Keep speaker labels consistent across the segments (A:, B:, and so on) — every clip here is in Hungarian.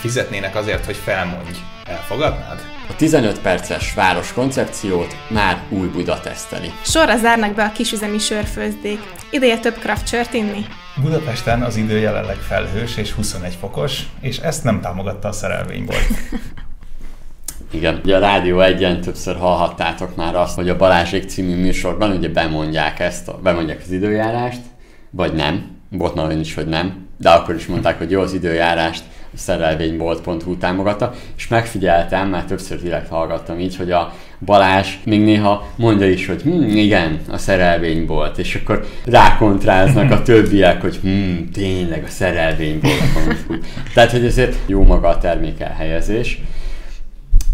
A: fizetnének azért, hogy felmondj, elfogadnád?
B: A 15 perces város koncepciót már új Buda teszteli.
C: Sorra zárnak be a kisüzemi sörfőzdék. Ideje több craft sört inni?
A: Budapesten az idő jelenleg felhős és 21 fokos, és ezt nem támogatta a szerelvénybolt.
B: Igen, ugye a Rádió egyen többször hallhattátok már azt, hogy a Balázsék című műsorban ugye bemondják ezt, bemondják az időjárást, vagy nem, volt nagyon is, hogy nem, de akkor is mondták, hogy jó az időjárást, a szerelvénybolt.hu támogatta, és megfigyeltem, mert többször direkt hallgattam így, hogy a Balázs még néha mondja is, hogy hm, igen, a szerelvénybolt, és akkor rákontráznak a többiek, hogy hm, tényleg a szerelvénybolt.hu. Tehát, hogy ezért jó maga a termékelhelyezés.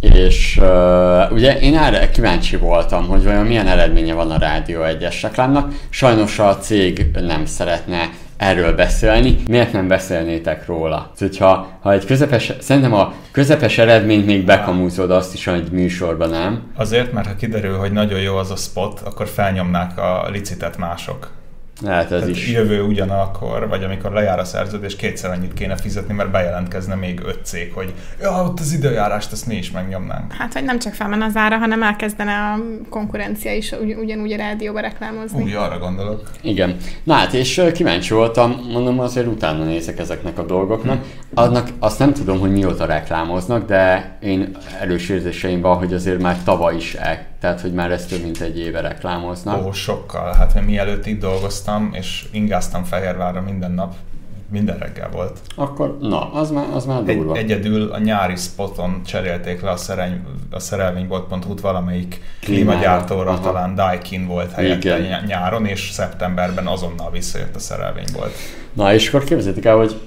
B: És uh, ugye én erre kíváncsi voltam, hogy vajon milyen eredménye van a Rádió 1-es reklámnak. Sajnos a cég nem szeretne erről beszélni, miért nem beszélnétek róla? Hogyha ha egy közepes, szerintem a közepes eredményt még bekamúzod azt is, hogy műsorban nem.
A: Azért, mert ha kiderül, hogy nagyon jó az a spot, akkor felnyomnák a licitet mások.
B: Lehet ez is.
A: Jövő ugyanakkor, vagy amikor lejár a szerződés, kétszer annyit kéne fizetni, mert bejelentkezne még öt cég, hogy ja, ott az időjárást, ezt mi is megnyomnánk.
C: Hát, hogy nem csak felmen az ára, hanem elkezdene a konkurencia is ugy- ugyanúgy a rádióba reklámozni.
A: Úgy arra gondolok.
B: Igen. Na hát, és kíváncsi voltam, mondom, azért utána nézek ezeknek a dolgoknak. Annak azt nem tudom, hogy mióta reklámoznak, de én erős érzéseim van, hogy azért már tavaly is el, tehát hogy már ezt több mint egy éve reklámoznak.
A: Ó, sokkal. Hát én mielőtt itt dolgoztam, és ingáztam Fehérvárra minden nap, minden reggel volt.
B: Akkor, na, az már, az már durva.
A: Egy, egyedül a nyári spoton cserélték le a, szereny, a szerelvénybolt.hu-t valamelyik klímagyártóra,
B: Aha.
A: talán Daikin volt helyette
B: Igen.
A: nyáron, és szeptemberben azonnal visszajött a szerelvénybolt.
B: Na és akkor képzeljétek el, hogy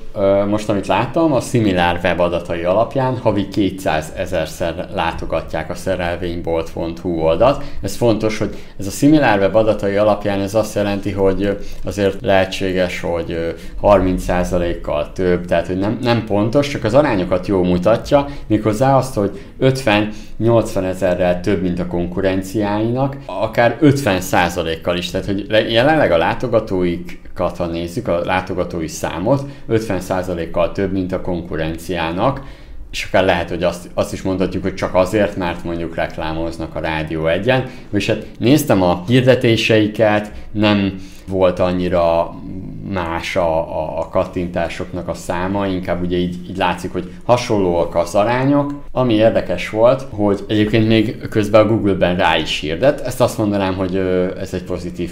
B: most amit láttam, a Similar web adatai alapján havi 200 ezerszer látogatják a szerelvénybolt.hu oldalt. Ez fontos, hogy ez a Similar web adatai alapján ez azt jelenti, hogy azért lehetséges, hogy ö, 30%-kal több, tehát hogy nem, nem pontos, csak az arányokat jól mutatja, méghozzá azt, hogy 50-80 ezerrel több, mint a konkurenciáinak, akár 50%-kal is, tehát hogy le- jelenleg a látogatóikat, ha nézzük, a látogatói számot, 50%-kal több, mint a konkurenciának, és akár lehet, hogy azt, azt is mondhatjuk, hogy csak azért, mert mondjuk reklámoznak a Rádió egyen. És hát néztem a hirdetéseiket, nem volt annyira más a, a, a kattintásoknak a száma, inkább ugye így, így látszik, hogy hasonlóak az arányok. Ami érdekes volt, hogy egyébként még közben a Google-ben rá is hirdet. Ezt azt mondanám, hogy ez egy pozitív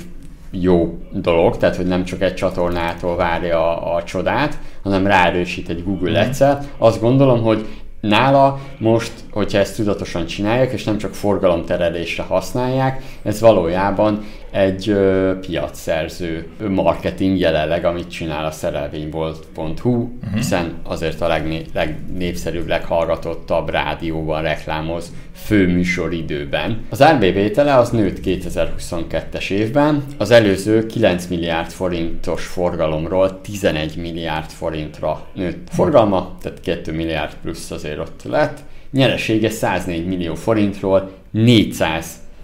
B: jó dolog, tehát hogy nem csak egy csatornától várja a, a csodát, hanem ráerősít egy Google egyszer. Azt gondolom, hogy nála most, hogyha ezt tudatosan csinálják, és nem csak forgalomterelésre használják, ez valójában egy ö, piacszerző marketing jelenleg, amit csinál a szerelvénybolt.hu, uh-huh. hiszen azért a legné- legnépszerűbb, leghallgatottabb rádióban reklámoz főműsoridőben. Az árbevétele az nőtt 2022-es évben, az előző 9 milliárd forintos forgalomról 11 milliárd forintra nőtt forgalma, tehát 2 milliárd plusz azért ott lett, nyeresége 104 millió forintról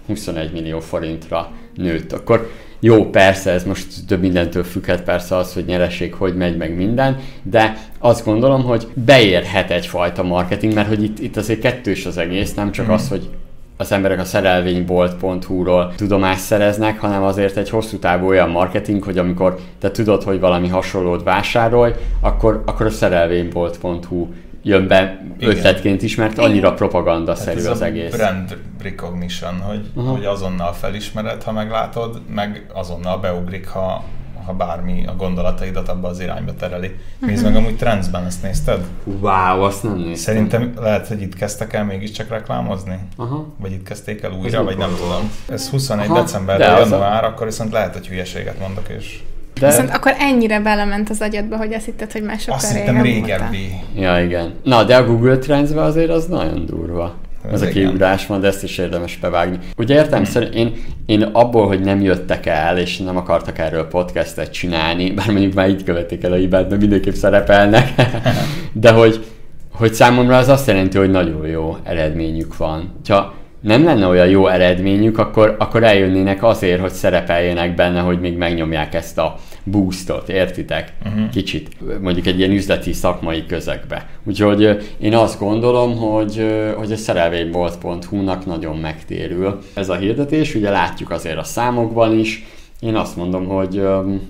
B: 421 millió forintra nőtt. Akkor jó, persze, ez most több mindentől függhet persze az, hogy nyereség hogy megy, meg minden, de azt gondolom, hogy beérhet egyfajta marketing, mert hogy itt, itt azért kettős az egész, nem csak mm. az, hogy az emberek a szerelvénybolt.hu-ról tudomást szereznek, hanem azért egy hosszú távú olyan marketing, hogy amikor te tudod, hogy valami hasonlót vásárolj, akkor, akkor a szerelvénybolt.hu jön be
A: Igen.
B: ötletként is, mert annyira propagandaszerű
A: ez
B: az egész.
A: brand recognition, hogy,
B: Aha.
A: hogy azonnal felismered, ha meglátod, meg azonnal beugrik, ha, ha bármi a gondolataidat abba az irányba tereli. Nézd meg amúgy Trendsben, ezt nézted?
B: Wow, azt nem néztem.
A: Szerintem lehet, hogy itt kezdtek el mégiscsak reklámozni?
B: Aha.
A: Vagy itt kezdték el újra,
B: Ez
A: vagy nem tudom. Ez 21
B: Aha,
A: december,
B: de az a-
A: január, akkor viszont lehet, hogy hülyeséget mondok, és
B: De...
C: Viszont akkor ennyire belement az agyadba, hogy azt hitted, hogy már sokkal
A: azt hittem régebbi.
B: Ja, igen. Na, de a Google Trendsbe azért az nagyon durva.
A: Ez
B: Ez a kiugrás van, de ezt is érdemes bevágni. Ugye értem, hmm. szerint én, én abból, hogy nem jöttek el, és nem akartak erről podcastet csinálni, bár mondjuk már így követik el a hibát, mert mindenképp szerepelnek, de hogy, hogy számomra az azt jelenti, hogy nagyon jó eredményük van. Ha nem lenne olyan jó eredményük, akkor, akkor eljönnének azért, hogy szerepeljenek benne, hogy még megnyomják ezt a boostot, értitek? Uh-huh. Kicsit, mondjuk egy ilyen üzleti szakmai közegbe. Úgyhogy én azt gondolom, hogy, hogy a szerelvénybolt.hu-nak nagyon megtérül ez a hirdetés, ugye látjuk azért a számokban is, én azt mondom, hogy,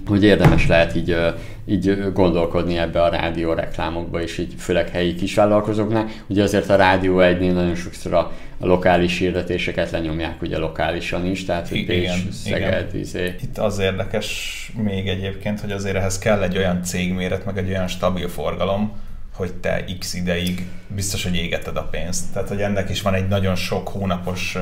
B: hogy érdemes lehet így, így gondolkodni ebbe a rádió reklámokba, és így főleg helyi kisvállalkozóknál. Ugye azért a Rádió egynél nagyon sokszor a, a lokális hirdetéseket lenyomják ugye lokálisan is, tehát hogy Pécs, Szeged, izé.
A: Itt az érdekes még egyébként, hogy azért ehhez kell egy olyan cégméret, meg egy olyan stabil forgalom, hogy te x ideig biztos, hogy égeted a pénzt. Tehát, hogy ennek is van egy nagyon sok hónapos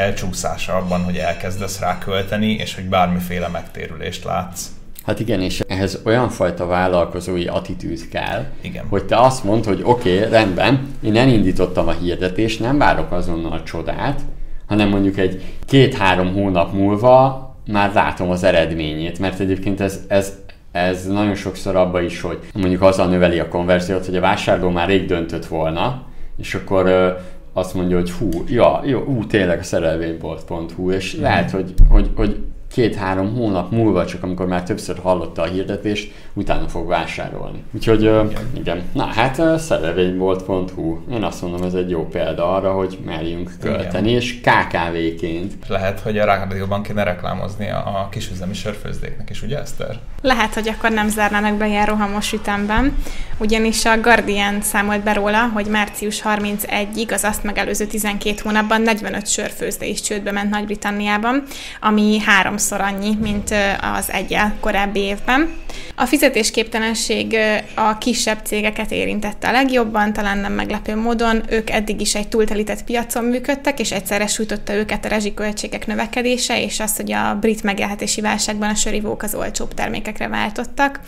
A: elcsúszása abban, hogy elkezdesz rá költeni, és hogy bármiféle megtérülést látsz.
B: Hát igen, és ehhez olyan fajta vállalkozói attitűd kell,
A: igen.
B: hogy te azt mondd, hogy oké, okay, rendben, én elindítottam a hirdetést, nem várok azonnal a csodát, hanem mondjuk egy két-három hónap múlva már látom az eredményét, mert egyébként ez, ez, ez nagyon sokszor abba is, hogy mondjuk azzal növeli a konverziót, hogy a vásárló már rég döntött volna, és akkor azt mondja, hogy hú, ja, jó, ú, tényleg a szerelvénybolt.hu, és mm. lehet, hogy, hogy, hogy két-három hónap múlva, csak amikor már többször hallotta a hirdetést, utána fog vásárolni. Úgyhogy igen, igen. na hát szerelvénybolt.hu, én azt mondom, ez egy jó példa arra, hogy merjünk költeni, igen. és KKV-ként.
A: Lehet, hogy a rádióban kéne reklámozni a kisüzemi sörfőzdéknek is, ugye Eszter?
C: Lehet, hogy akkor nem zárnának be ilyen rohamos ütemben, ugyanis a Guardian számolt be róla, hogy március 31-ig, az azt megelőző 12 hónapban 45 sörfőzde is csődbe ment Nagy-Britanniában, ami háromszor annyi, mint az egyel korábbi évben. A fizetésképtelenség a kisebb cégeket érintette a legjobban, talán nem meglepő módon. Ők eddig is egy túltelített piacon működtek, és egyszerre sújtotta őket a rezsiköltségek növekedése, és az, hogy a brit megélhetési válságban a sörivók az olcsóbb termékekre váltottak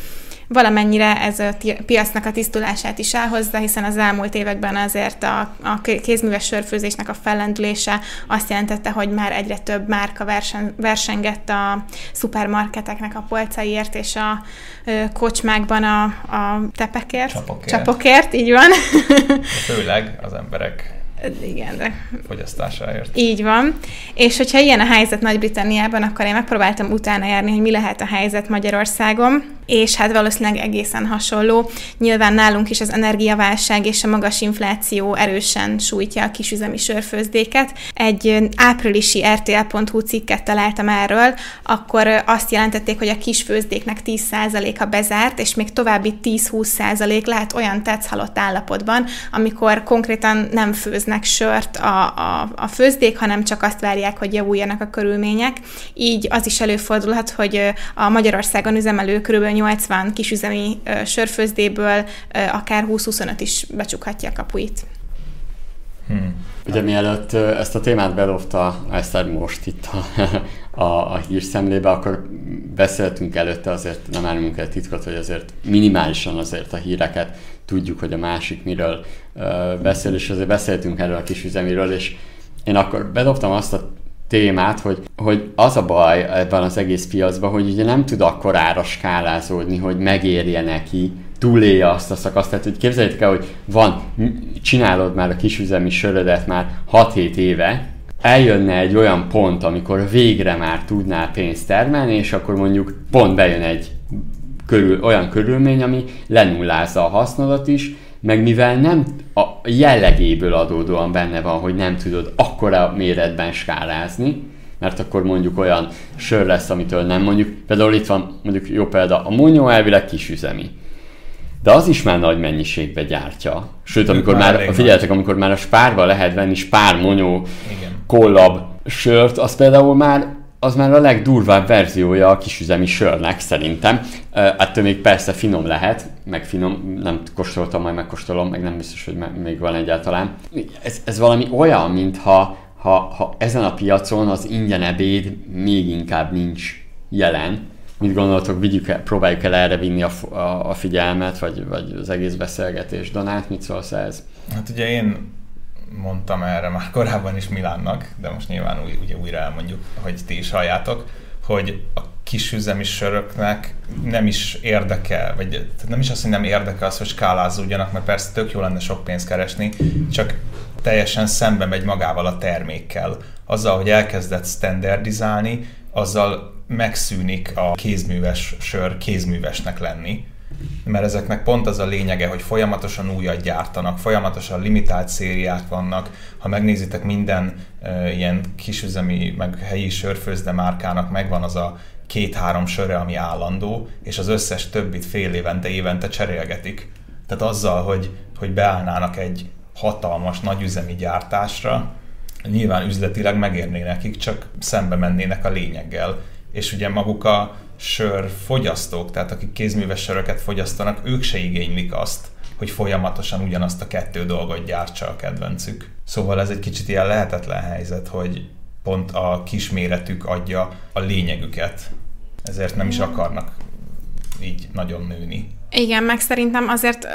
C: valamennyire ez a piacnak a tisztulását is elhozza, hiszen az elmúlt években azért a, a kézműves sörfőzésnek a fellendülése azt jelentette, hogy már egyre több márka versen, versengett a szupermarketeknek a polcaiért és a ö, kocsmákban a, a tepekért.
A: Csapokért.
C: Csapokért, így van.
A: Főleg az emberek
C: igen,
A: fogyasztásáért.
C: Így van. És hogyha ilyen a helyzet Nagy-Britanniában, akkor én megpróbáltam utána járni, hogy mi lehet a helyzet Magyarországon, és hát valószínűleg egészen hasonló. Nyilván nálunk is az energiaválság és a magas infláció erősen sújtja a kisüzemi sörfőzdéket. Egy áprilisi rtl.hu cikket találtam erről, akkor azt jelentették, hogy a kisfőzdéknek 10%-a bezárt, és még további 10-20% lehet olyan tetszhalott állapotban, amikor konkrétan nem főznek sört a, a, a főzdék, hanem csak azt várják, hogy javuljanak a körülmények. Így az is előfordulhat, hogy a Magyarországon üzemelő kb. 80 kisüzemi sörfőzdéből akár 20-25 is becsukhatja a kapuit.
B: Hmm. Ugye mielőtt ezt a témát belofta Eszter most itt a, a, a hírszemlébe, akkor beszéltünk előtte, azért nem állunk el titkot, hogy azért minimálisan azért a híreket tudjuk, hogy a másik miről beszél, és azért beszéltünk erről a kisüzemiről, és én akkor bedobtam azt a témát, hogy, hogy az a baj ebben az egész piacban, hogy ugye nem tud akkorára skálázódni, hogy megérje neki, túlélje azt a szakaszt. Tehát, hogy képzeljétek el, hogy van, csinálod már a kisüzemi sörödet már 6-7 éve, eljönne egy olyan pont, amikor végre már tudnál pénzt termelni, és akkor mondjuk pont bejön egy körül, olyan körülmény, ami lenullázza a hasznodat is, meg mivel nem a jellegéből adódóan benne van, hogy nem tudod akkora méretben skálázni, mert akkor mondjuk olyan sör lesz, amitől nem mondjuk, például itt van mondjuk jó példa, a monyó elvileg kisüzemi. De az is már nagy mennyiségbe gyártja. Sőt, amikor már, már figyeljetek, amikor már a spárba lehet venni spár monyó kollab sört, az például már az már a legdurvább verziója a kisüzemi sörnek szerintem. Ettől még persze finom lehet, meg finom, nem kóstoltam, majd megkóstolom, meg nem biztos, hogy még van egyáltalán. Ez, ez valami olyan, mintha ha, ha ezen a piacon az ingyen ebéd még inkább nincs jelen. Mit gondoltok, vigyük el, próbáljuk el erre vinni a, a, a figyelmet, vagy, vagy az egész beszélgetés. Donát, mit szólsz ez?
A: Hát ugye én mondtam erre már korábban is Milánnak, de most nyilván új, ugye újra elmondjuk, hogy ti is halljátok, hogy a kisüzemi söröknek nem is érdekel, vagy nem is azt, hogy nem érdekel az, hogy skálázódjanak, mert persze tök jó lenne sok pénzt keresni, csak teljesen szembe megy magával a termékkel. Azzal, hogy elkezdett standardizálni, azzal megszűnik a kézműves sör kézművesnek lenni mert ezeknek pont az a lényege, hogy folyamatosan újat gyártanak, folyamatosan limitált szériák vannak. Ha megnézitek, minden e, ilyen kisüzemi, meg helyi sörfőzde márkának megvan az a két-három söre, ami állandó, és az összes többit fél évente, évente cserélgetik. Tehát azzal, hogy, hogy beállnának egy hatalmas nagyüzemi gyártásra, nyilván üzletileg megérné nekik, csak szembe mennének a lényeggel. És ugye maguk a sör fogyasztók, tehát akik kézműves söröket fogyasztanak, ők se igénylik azt, hogy folyamatosan ugyanazt a kettő dolgot gyártsa a kedvencük. Szóval ez egy kicsit ilyen lehetetlen helyzet, hogy pont a kisméretük adja a lényegüket. Ezért nem is akarnak így nagyon nőni.
C: Igen, meg szerintem azért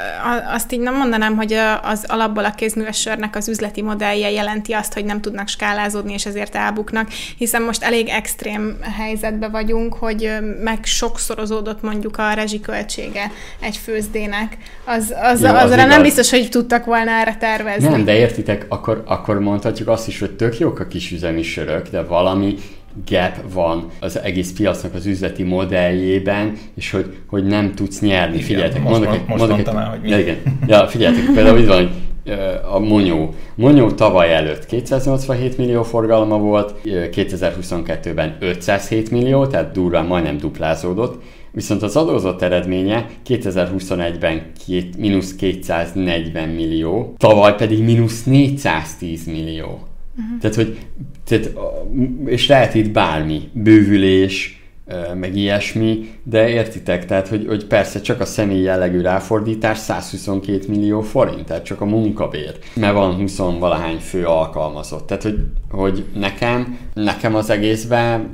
C: azt így nem mondanám, hogy az alapból a kézműves sörnek az üzleti modellje jelenti azt, hogy nem tudnak skálázódni, és ezért elbuknak, hiszen most elég extrém helyzetben vagyunk, hogy meg sokszorozódott mondjuk a rezsiköltsége egy főzdének. Az, az, Jó, az azra igaz. nem biztos, hogy tudtak volna erre tervezni.
B: Nem, de értitek, akkor, akkor mondhatjuk azt is, hogy tök jók a kisüzemi sörök, de valami gap van az egész piacnak az üzleti modelljében, és hogy, hogy nem tudsz nyerni. Igen, figyeljetek,
A: most, mondok, most, mondok mondtam el, hogy mi.
B: Igen. Ja, figyeljetek, például itt van a Monyó. Monyó tavaly előtt 287 millió forgalma volt, 2022-ben 507 millió, tehát durván majdnem duplázódott, viszont az adózott eredménye 2021-ben két, mínusz 240 millió, tavaly pedig mínusz 410 millió. Uh-huh. Tehát, hogy, tehát, és lehet itt bármi, bővülés, meg ilyesmi, de értitek, tehát, hogy, hogy persze csak a személy jellegű ráfordítás 122 millió forint, tehát csak a munkabér, mert van 20 valahány fő alkalmazott. Tehát, hogy, hogy nekem, nekem az egészben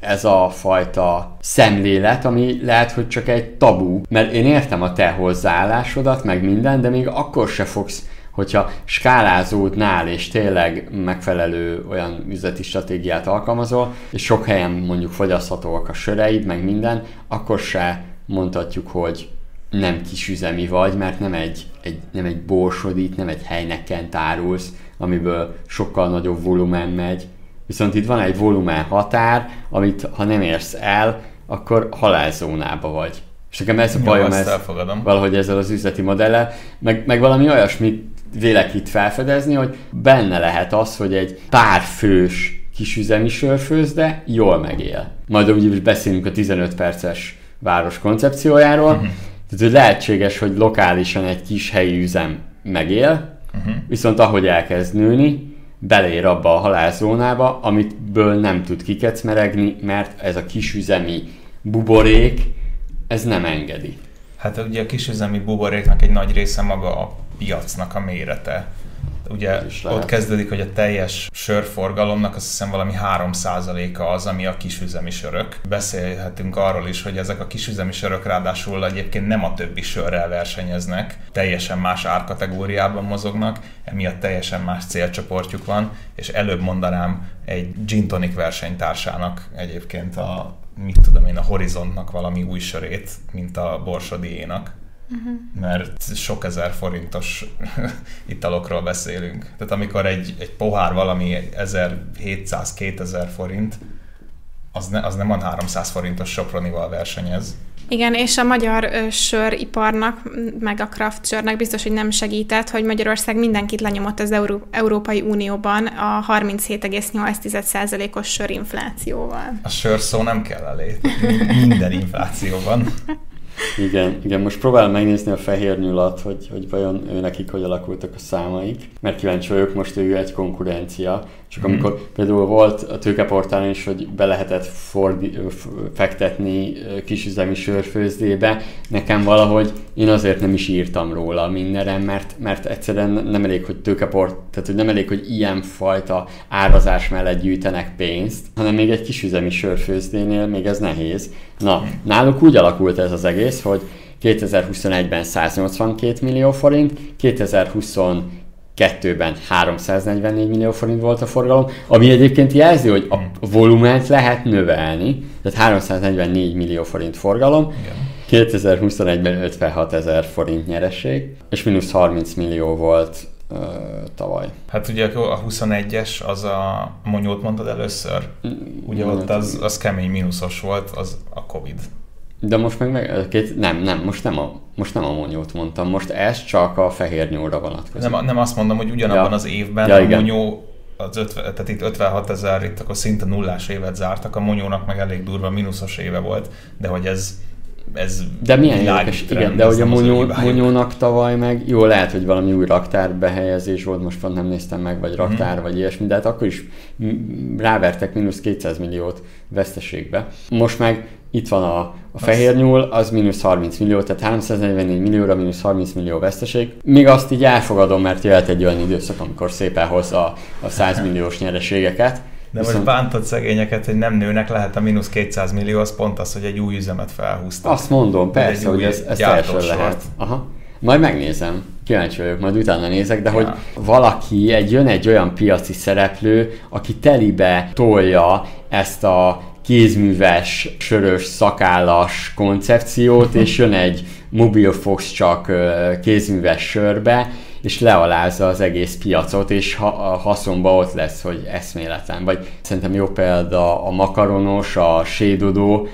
B: ez a fajta szemlélet, ami lehet, hogy csak egy tabu, mert én értem a te hozzáállásodat, meg minden, de még akkor se fogsz hogyha skálázódnál és tényleg megfelelő olyan üzleti stratégiát alkalmazol, és sok helyen mondjuk fogyaszthatóak a söreid, meg minden, akkor se mondhatjuk, hogy nem kisüzemi vagy, mert nem egy, egy, nem egy borsodít, nem egy helyneken tárulsz, amiből sokkal nagyobb volumen megy. Viszont itt van egy volumen határ, amit ha nem érsz el, akkor halálzónába vagy. És nekem ez a bajom, ez, valahogy ezzel az üzleti modellel, meg, meg valami olyasmit vélek itt felfedezni, hogy benne lehet az, hogy egy pár fős kisüzemi sörfőzde jól megél. Majd úgy is beszélünk a 15 perces város koncepciójáról, uh-huh. tehát hogy lehetséges, hogy lokálisan egy kis helyi üzem megél, uh-huh. viszont ahogy elkezd nőni, belér abba a halálzónába, amitből nem tud kikecmeregni, mert ez a kisüzemi buborék, ez nem engedi.
A: Hát ugye a kisüzemi buboréknak egy nagy része maga a piacnak a mérete. Ugye ott kezdődik, hogy a teljes sörforgalomnak azt hiszem valami 3%-a az, ami a kisüzemi sörök. Beszélhetünk arról is, hogy ezek a kisüzemi sörök ráadásul egyébként nem a többi sörrel versenyeznek, teljesen más árkategóriában mozognak, emiatt teljesen más célcsoportjuk van, és előbb mondanám egy gin tonic versenytársának egyébként a mit tudom én, a Horizontnak valami új sörét, mint a Borsodiénak uh-huh. mert sok ezer forintos italokról beszélünk. Tehát amikor egy, egy pohár valami 1700-2000 forint, az, ne, az nem a 300 forintos Sopronival versenyez.
C: Igen, és a magyar ö, söriparnak, meg a craft sörnek biztos, hogy nem segített, hogy Magyarország mindenkit lenyomott az Euró- Európai Unióban a 37,8%-os sörinflációval.
A: A sör szó nem kell elé. Minden inflációban.
B: Igen, igen, most próbálom megnézni a fehér nyulat, hogy, hogy vajon ő nekik hogy alakultak a számaik, mert kíváncsi vagyok, most ő egy konkurencia, csak amikor mm. például volt a tőkeportálon is, hogy be lehetett fordi, fektetni kisüzemi sörfőzdébe, nekem valahogy én azért nem is írtam róla mindenre, mert, mert egyszerűen nem elég, hogy tőkeport, tehát hogy nem elég, hogy ilyen fajta árazás mellett gyűjtenek pénzt, hanem még egy kisüzemi sörfőzdénél még ez nehéz. Na, náluk úgy alakult ez az egész, hogy 2021-ben 182 millió forint, 2020 2022-ben 344 millió forint volt a forgalom, ami egyébként jelzi, hogy a volument lehet növelni, tehát 344 millió forint forgalom, Igen. 2021-ben 56 ezer forint nyereség, és mínusz 30 millió volt tavaly.
A: Hát ugye a 21-es az a Monyót mondtad először, mm, ugye ott az, az kemény mínuszos volt, az a Covid.
B: De most meg, meg két, nem, nem, most nem a, most nem a monyót mondtam, most ez csak a fehér nyúlra vonatkozik.
A: Nem, nem azt mondom, hogy ugyanabban ja. az évben ja, a igen. monyó az 50, tehát itt 56 ezer, itt akkor szinte nullás évet zártak, a monyónak meg elég durva mínuszos éve volt, de hogy ez ez
B: de milyen érdekes, igen, de hogy a Monyó, Monyónak tavaly meg, jó, lehet, hogy valami új raktár behelyezés volt, most pont nem néztem meg, vagy raktár, mm. vagy ilyesmi, de hát akkor is rávertek mínusz 200 milliót veszteségbe. Most meg itt van a, a fehér nyúl, az mínusz 30 millió, tehát 344 millióra mínusz 30 millió veszteség. Még azt így elfogadom, mert jöhet egy olyan időszak, amikor szépen hozza a 100 milliós nyereségeket.
A: De Viszont... most bántod szegényeket, hogy nem nőnek, lehet a mínusz 200 millió, az pont az, hogy egy új üzemet felhúztak.
B: Azt mondom, persze, hogy ez, ez teljesen lehet. Aha. Majd megnézem. Kíváncsi vagyok, majd utána nézek, de ja. hogy valaki, egy, jön egy olyan piaci szereplő, aki telibe tolja ezt a kézműves, sörös, szakállas koncepciót, és jön egy mobilfox csak kézműves sörbe, és lealázza az egész piacot, és ha, a haszonba ott lesz, hogy eszméletlen. Vagy szerintem jó példa a makaronos, a sédodó,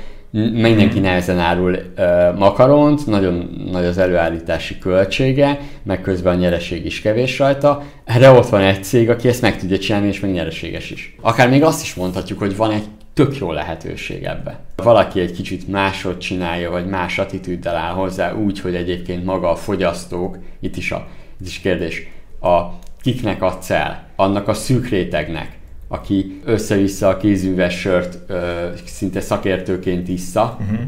B: mindenki nehezen árul uh, makaront, nagyon nagy az előállítási költsége, meg közben a nyereség is kevés rajta. Erre ott van egy cég, aki ezt meg tudja csinálni, és meg nyereséges is. Akár még azt is mondhatjuk, hogy van egy tök jó lehetőség ebbe. Valaki egy kicsit másod csinálja, vagy más attitűddel áll hozzá, úgy, hogy egyébként maga a fogyasztók, itt is a itt is kérdés, a kiknek adsz el? Annak a szűk rétegnek, aki össze-vissza a kézműves sört ö, szinte szakértőként issza, uh-huh.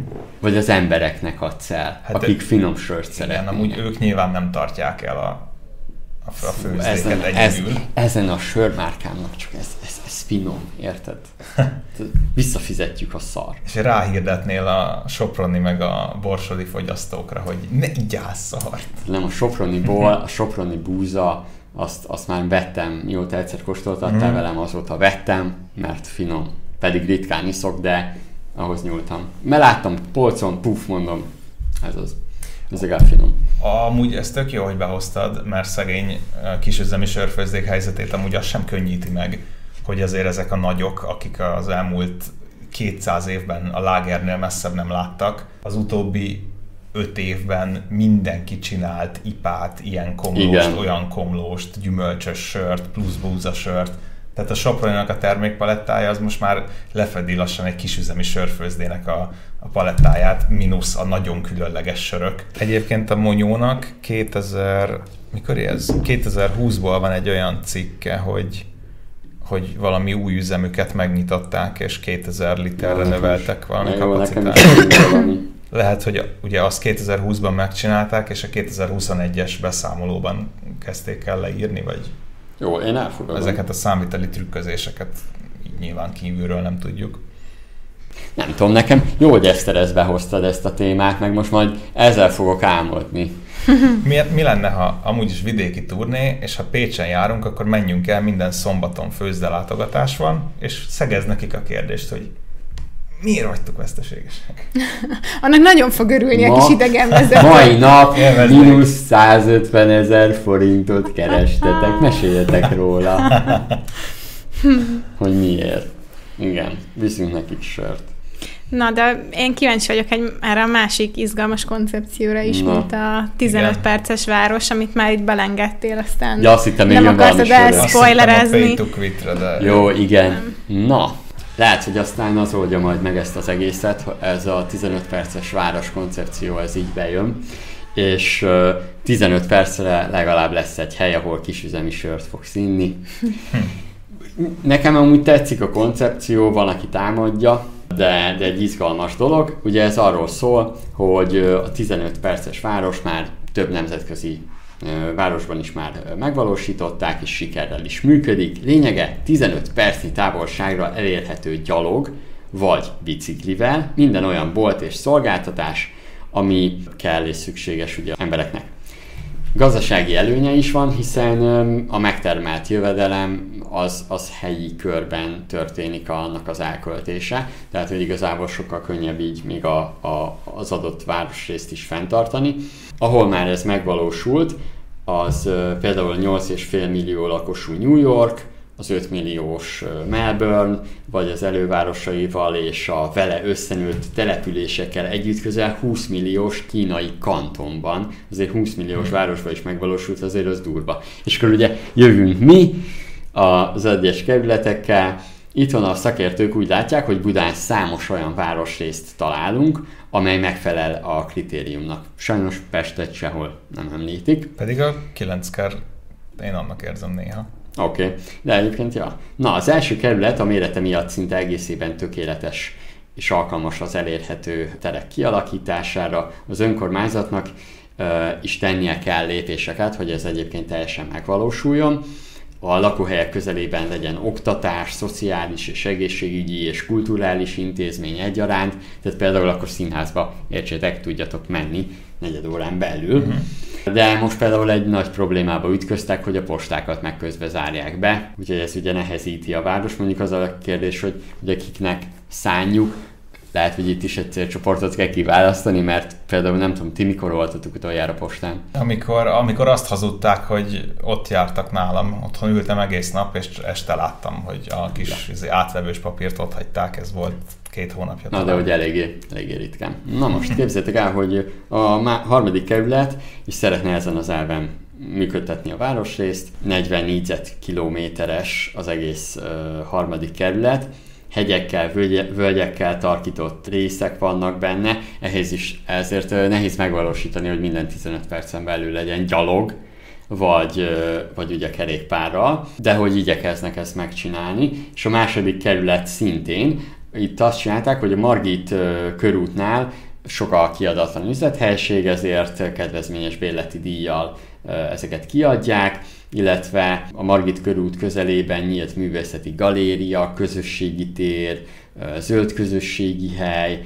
B: vagy az embereknek adsz el, hát akik finom sört szeretnének.
A: Igen, amúgy ők nyilván nem tartják el a a, a főzéket ezen,
B: ez, ezen a sörmárkámnak csak ez, ez finom, érted? Visszafizetjük a szar.
A: És ráhirdetnél a Soproni meg a Borsodi fogyasztókra, hogy ne igyál szart.
B: Nem, a Soproni ból, a Soproni búza, azt, azt már vettem, mióta egyszer kóstoltattál mm. velem, azóta vettem, mert finom. Pedig ritkán iszok, de ahhoz nyúltam. Mert láttam polcon, puf, mondom, ez az. Ez legalább finom.
A: Amúgy ez tök jó, hogy behoztad, mert szegény kisüzemi sörfőzdék helyzetét amúgy az sem könnyíti meg, hogy azért ezek a nagyok, akik az elmúlt 200 évben a lágernél messzebb nem láttak, az utóbbi öt évben mindenki csinált ipát, ilyen komlóst, Igen. olyan komlóst, gyümölcsös sört, plusz búzasört, tehát a Soproninak a termékpalettája az most már lefedi lassan egy kisüzemi sörfőzdének a, a palettáját, mínusz a nagyon különleges sörök. Egyébként a Monyónak 2000, mikor ez? 2020-ból van egy olyan cikke, hogy hogy valami új üzemüket megnyitották, és 2000 literre növeltek valami kapacitást. Lehet, hogy ugye azt 2020-ban megcsinálták, és a 2021-es beszámolóban kezdték el leírni, vagy
B: jó, én elfogadom.
A: Ezeket a számviteli trükközéseket nyilván kívülről nem tudjuk.
B: Nem tudom, nekem jó, hogy Eszterez behoztad ezt a témát, meg most majd ezzel fogok álmodni.
A: mi, mi lenne, ha amúgy is vidéki turné, és ha Pécsen járunk, akkor menjünk el, minden szombaton főzdelátogatás van, és szegez nekik a kérdést, hogy miért vagytok veszteségesek?
C: Annak nagyon fog örülni Ma, a kis idegenvezető.
B: Mai nap mínusz 150 ezer forintot kerestetek. Meséljetek róla. hogy miért. Igen, viszünk nekik sört.
C: Na, de én kíváncsi vagyok egy, erre a másik izgalmas koncepcióra is, Na, mint a 15 igen. perces város, amit már itt belengedtél, aztán
B: ja, azt hittem, nem
C: akartad elspoilerezni.
B: Jó, igen. Nem. Na, lehet, hogy aztán az oldja majd meg ezt az egészet, ez a 15 perces város koncepció, ez így bejön, és 15 percre legalább lesz egy hely, ahol kisüzemi sört fogsz inni. Nekem amúgy tetszik a koncepció, van, aki támadja, de, de egy izgalmas dolog. Ugye ez arról szól, hogy a 15 perces város már több nemzetközi városban is már megvalósították, és sikerrel is működik. Lényege 15 percnyi távolságra elérhető gyalog, vagy biciklivel, minden olyan bolt és szolgáltatás, ami kell és szükséges ugye embereknek. Gazdasági előnye is van, hiszen a megtermelt jövedelem az, az helyi körben történik annak az elköltése, tehát hogy igazából sokkal könnyebb így még a, a, az adott városrészt is fenntartani. Ahol már ez megvalósult, az például 8,5 millió lakosú New York, az 5 milliós Melbourne, vagy az elővárosaival és a vele összenőtt településekkel együtt közel 20 milliós kínai kantonban. Azért 20 milliós hmm. városban is megvalósult, azért az durva. És akkor ugye jövünk mi az egyes kerületekkel, Itthon a szakértők úgy látják, hogy Budán számos olyan városrészt találunk, amely megfelel a kritériumnak. Sajnos Pestet sehol nem említik.
A: Pedig a 9 én annak érzem néha.
B: Oké, okay. de egyébként ja. Na, az első kerület a mérete miatt szinte egészében tökéletes és alkalmas az elérhető terek kialakítására. Az önkormányzatnak uh, is tennie kell lépéseket, hogy ez egyébként teljesen megvalósuljon. A lakóhelyek közelében legyen oktatás, szociális és egészségügyi és kulturális intézmény egyaránt, tehát például akkor színházba, értsétek, tudjatok menni negyed órán belül. Uh-huh de most például egy nagy problémába ütköztek, hogy a postákat meg közbe zárják be, úgyhogy ez ugye nehezíti a város. Mondjuk az a kérdés, hogy ugye kiknek szánjuk, lehet, hogy itt is egy célcsoportot kell kiválasztani, mert például nem tudom, ti mikor voltatok utoljára postán?
A: Amikor, amikor azt hazudták, hogy ott jártak nálam, otthon ültem egész nap, és este láttam, hogy a kis. Izé, átvevős papírt ott hagyták, ez volt két hónapja.
B: Na, de hogy eléggé, eléggé ritkán. Na most képzeljétek el, hogy a harmadik kerület is szeretne ezen az elven működtetni a városrészt. 40 négyzetkilométeres az egész uh, harmadik kerület, hegyekkel, völgyekkel tarkított részek vannak benne, ehhez is ezért nehéz megvalósítani, hogy minden 15 percen belül legyen gyalog, vagy, vagy ugye kerékpárral, de hogy igyekeznek ezt megcsinálni. És a második kerület szintén, itt azt csinálták, hogy a Margit körútnál sok a kiadatlan üzlethelység, ezért kedvezményes bérleti díjjal ezeket kiadják, illetve a Margit körút közelében nyílt művészeti galéria, közösségi tér, zöld közösségi hely,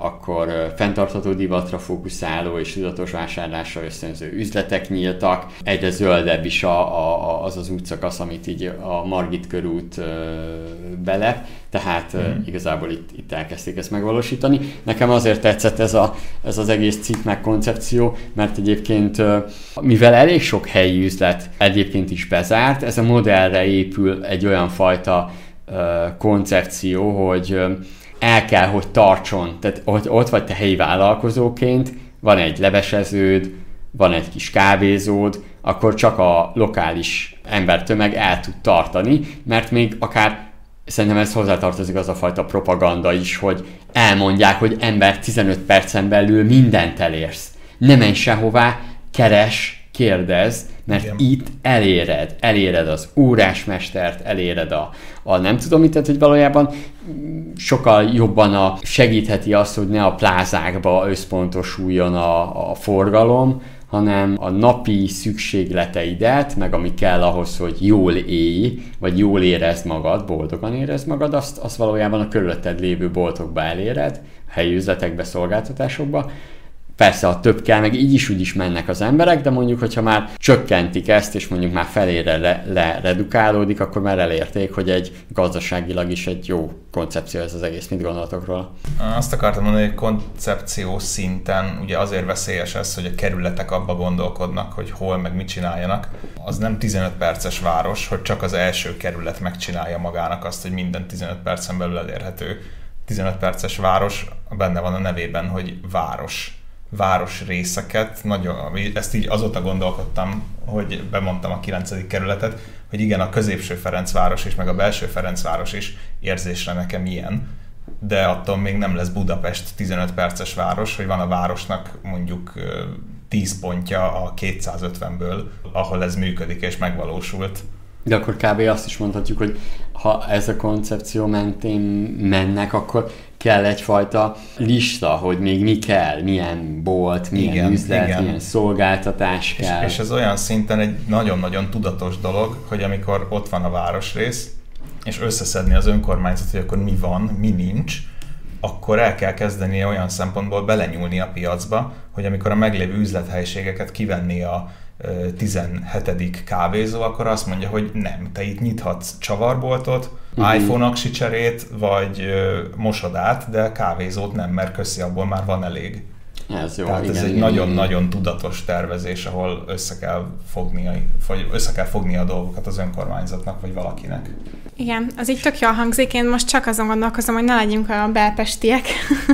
B: akkor fenntartható divatra fókuszáló és tudatos vásárlásra ösztönző üzletek nyíltak. Egyre zöldebb is a, a, az az útszakasz, amit így a Margit körút belep, tehát mm. igazából itt, itt elkezdték ezt megvalósítani. Nekem azért tetszett ez, a, ez az egész cikk meg koncepció, mert egyébként mivel elég sok helyi üzlet egyébként is bezárt, ez a modellre épül egy olyan fajta koncepció, hogy el kell, hogy tartson. Tehát ott, ott vagy te helyi vállalkozóként, van egy leveseződ, van egy kis kávézód, akkor csak a lokális embertömeg el tud tartani, mert még akár szerintem ez hozzátartozik az a fajta propaganda is, hogy elmondják, hogy ember 15 percen belül mindent elérsz. Ne menj sehová, keres, kérdez, mert Igen. itt eléred, eléred az órásmestert, eléred a, a nem tudom mit, tehát hogy valójában sokkal jobban a, segítheti azt, hogy ne a plázákba összpontosuljon a, a forgalom, hanem a napi szükségleteidet, meg ami kell ahhoz, hogy jól élj, vagy jól érezd magad, boldogan érezd magad, azt, azt valójában a körülötted lévő boltokba eléred, helyi üzletekbe, szolgáltatásokba, Persze, a több kell, meg így is úgy is mennek az emberek, de mondjuk, hogyha már csökkentik ezt, és mondjuk már felére le, le redukálódik, akkor már elérték, hogy egy gazdaságilag is egy jó koncepció ez az egész. Mit gondoltok róla?
A: Azt akartam mondani, hogy koncepció szinten ugye azért veszélyes ez, hogy a kerületek abba gondolkodnak, hogy hol meg mit csináljanak. Az nem 15 perces város, hogy csak az első kerület megcsinálja magának azt, hogy minden 15 percen belül elérhető. 15 perces város, benne van a nevében, hogy város város részeket, nagyon, ezt így azóta gondolkodtam, hogy bemondtam a 9. kerületet, hogy igen, a középső Ferencváros is, meg a belső Ferencváros is érzésre nekem ilyen, de attól még nem lesz Budapest 15 perces város, hogy van a városnak mondjuk 10 pontja a 250-ből, ahol ez működik és megvalósult.
B: De akkor kb. azt is mondhatjuk, hogy ha ez a koncepció mentén mennek, akkor kell egyfajta lista, hogy még mi kell, milyen bolt, milyen igen, üzlet, igen. milyen szolgáltatás kell.
A: És, és ez olyan szinten egy nagyon-nagyon tudatos dolog, hogy amikor ott van a városrész, és összeszedni az önkormányzat, hogy akkor mi van, mi nincs, akkor el kell kezdenie olyan szempontból belenyúlni a piacba, hogy amikor a meglévő üzlethelyiségeket kivenni a 17. kávézó, akkor azt mondja, hogy nem, te itt nyithatsz csavarboltot, uh-huh. iPhone aksi cserét, vagy mosodát, de kávézót nem, mert köszi, abból már van elég.
B: Ez jó,
A: Tehát
B: igen,
A: ez egy nagyon-nagyon tudatos tervezés, ahol össze kell, fognia, vagy össze kell fogni a dolgokat az önkormányzatnak, vagy valakinek.
C: Igen, az így tök jól hangzik, én most csak azon gondolkozom, hogy ne legyünk a belpestiek,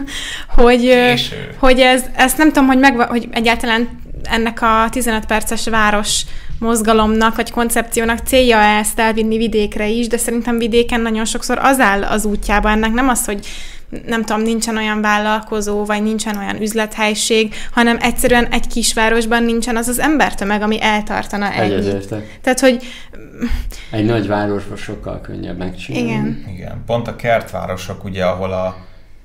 C: hogy, Késő. hogy ez, ezt nem tudom, hogy, meg, hogy egyáltalán ennek a 15 perces város mozgalomnak, vagy koncepciónak célja ezt elvinni vidékre is, de szerintem vidéken nagyon sokszor az áll az útjába ennek, nem az, hogy nem tudom, nincsen olyan vállalkozó, vagy nincsen olyan üzlethelység, hanem egyszerűen egy kisvárosban nincsen az az embertömeg, ami eltartana ennyit. Tehát, hogy...
B: Egy nagy városban sokkal könnyebb megcsinálni.
C: Igen.
A: Igen. Pont a kertvárosok, ugye, ahol a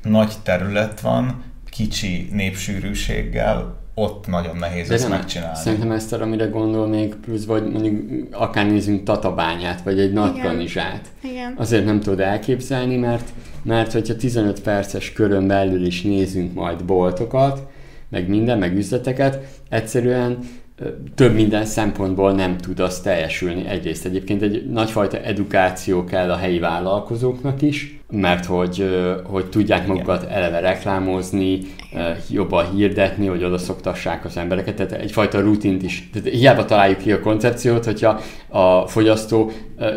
A: nagy terület van, kicsi népsűrűséggel, ott nagyon nehéz De ezt nem, megcsinálni.
B: Szerintem ezt arra, amire gondol még plusz, vagy mondjuk akár nézzünk Tatabányát, vagy egy nagy kanizsát.
C: Igen.
B: Azért nem tudod elképzelni, mert, mert hogyha 15 perces körön belül is nézünk majd boltokat, meg minden, meg üzleteket, egyszerűen több minden szempontból nem tud az teljesülni. Egyrészt egyébként egy nagyfajta edukáció kell a helyi vállalkozóknak is, mert hogy, hogy tudják magukat eleve reklámozni, jobban hirdetni, hogy oda szoktassák az embereket, tehát egyfajta rutint is. Tehát hiába találjuk ki a koncepciót, hogyha a fogyasztó